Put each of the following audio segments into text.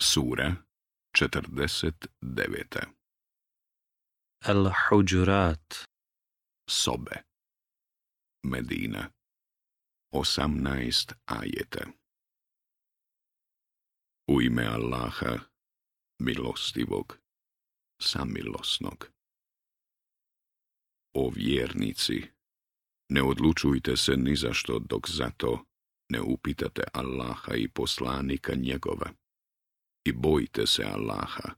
Sura 49. Al-Huđurat Sobe Medina 18 ajeta U ime Allaha, milostivog, samilosnog. O vjernici, ne odlučujte se ni zašto dok zato ne upitate Allaha i poslanika njegova i bojite se Allaha.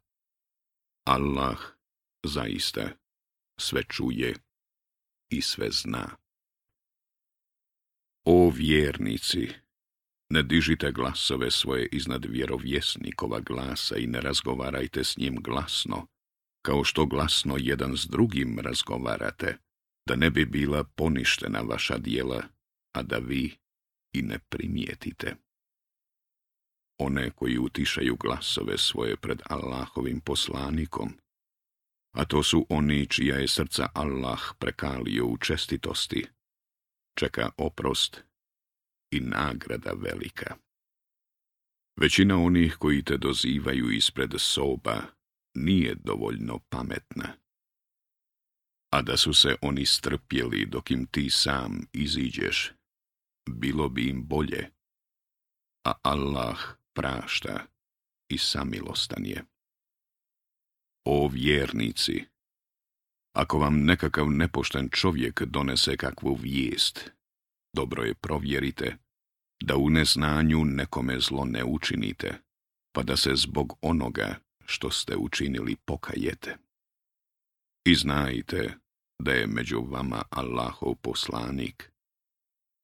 Allah zaista sve čuje i sve zna. O vjernici, ne dižite glasove svoje iznad vjerovjesnikova glasa i ne razgovarajte s njim glasno, kao što glasno jedan s drugim razgovarate, da ne bi bila poništena vaša dijela, a da vi i ne primijetite one koji utišaju glasove svoje pred Allahovim poslanikom, a to su oni čija je srca Allah prekalio u čestitosti, čeka oprost i nagrada velika. Većina onih koji te dozivaju ispred soba nije dovoljno pametna. A da su se oni strpjeli dok im ti sam iziđeš, bilo bi im bolje, a Allah prašta i samilostan O vjernici, ako vam nekakav nepošten čovjek donese kakvu vijest, dobro je provjerite da u neznanju nekome zlo ne učinite, pa da se zbog onoga što ste učinili pokajete. I znajte da je među vama Allahov poslanik.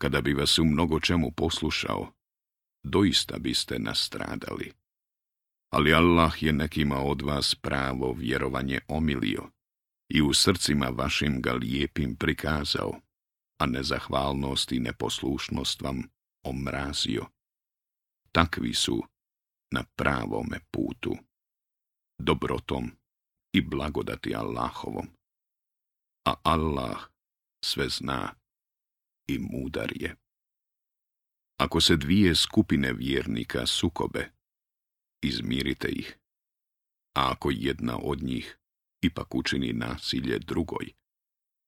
Kada bi vas u mnogo čemu poslušao, doista biste nastradali. Ali Allah je nekima od vas pravo vjerovanje omilio i u srcima vašim ga lijepim prikazao, a nezahvalnost i neposlušnost vam omrazio. Takvi su na pravome putu, dobrotom i blagodati Allahovom. A Allah sve zna i mudar je. Ako se dvije skupine vjernika sukobe, izmirite ih. A ako jedna od njih ipak učini nasilje drugoj,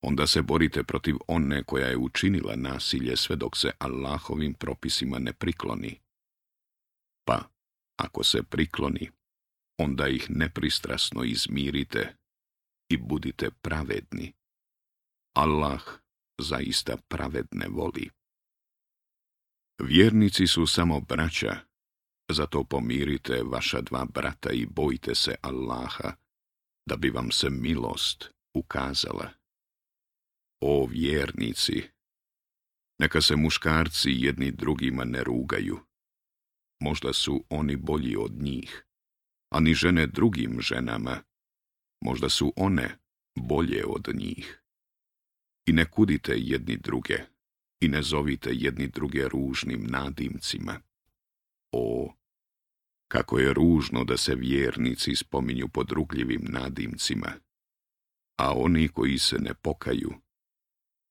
onda se borite protiv one koja je učinila nasilje sve dok se Allahovim propisima ne prikloni. Pa, ako se prikloni, onda ih nepristrasno izmirite i budite pravedni. Allah zaista pravedne voli. Vjernici su samo braća, zato pomirite vaša dva brata i bojte se Allaha, da bi vam se milost ukazala. O vjernici, neka se muškarci jedni drugima ne rugaju. Možda su oni bolji od njih, a ni žene drugim ženama. Možda su one bolje od njih. I ne kudite jedni druge i ne zovite jedni druge ružnim nadimcima. O, kako je ružno da se vjernici spominju podrugljivim nadimcima, a oni koji se ne pokaju,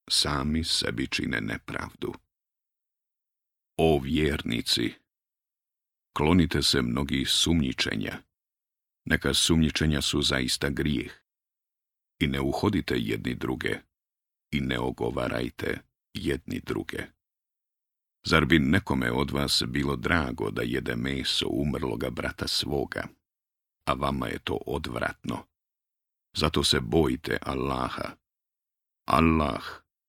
sami sebi čine nepravdu. O vjernici, klonite se mnogih sumnjičenja, neka sumnjičenja su zaista grijeh, i ne uhodite jedni druge, i ne ogovarajte, jedni druge. Zar bi nekome od vas bilo drago da jede meso umrloga brata svoga, a vama je to odvratno? Zato se bojite Allaha. Allah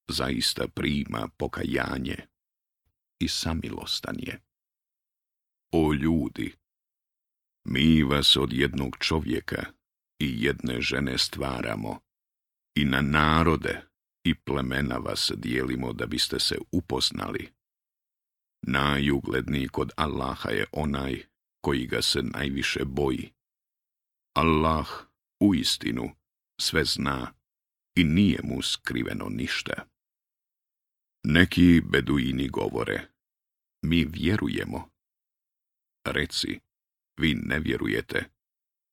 zaista prima pokajanje i samilostan je. O ljudi, mi vas od jednog čovjeka i jedne žene stvaramo i na narode i plemena vas dijelimo da biste se upoznali. Najugledniji kod Allaha je onaj koji ga se najviše boji. Allah u istinu sve zna i nije mu skriveno ništa. Neki beduini govore, mi vjerujemo. Reci, vi ne vjerujete,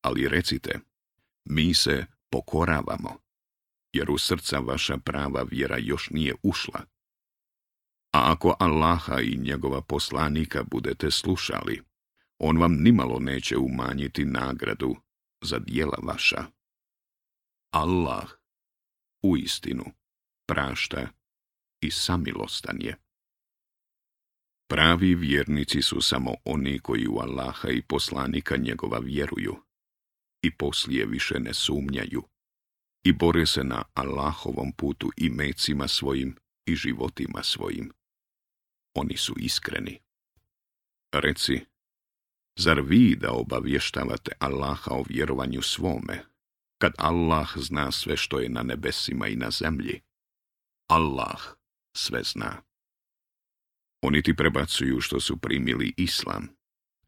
ali recite, mi se pokoravamo jer u srca vaša prava vjera još nije ušla. A ako Allaha i njegova poslanika budete slušali, on vam nimalo neće umanjiti nagradu za dijela vaša. Allah u istinu prašta i samilostan je. Pravi vjernici su samo oni koji u Allaha i poslanika njegova vjeruju i poslije više ne sumnjaju i bore se na Allahovom putu i mecima svojim i životima svojim. Oni su iskreni. Reci, zar vi da obavještavate Allaha o vjerovanju svome, kad Allah zna sve što je na nebesima i na zemlji? Allah sve zna. Oni ti prebacuju što su primili islam.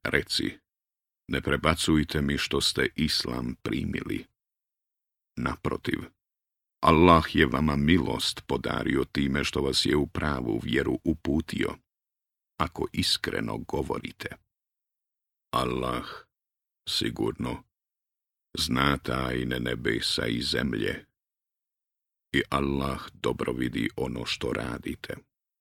Reci, ne prebacujte mi što ste islam primili. Naprotiv, Allah je vama milost podario time što vas je u pravu vjeru uputio, ako iskreno govorite. Allah, sigurno, zna tajne nebesa i zemlje, i Allah dobro vidi ono što radite.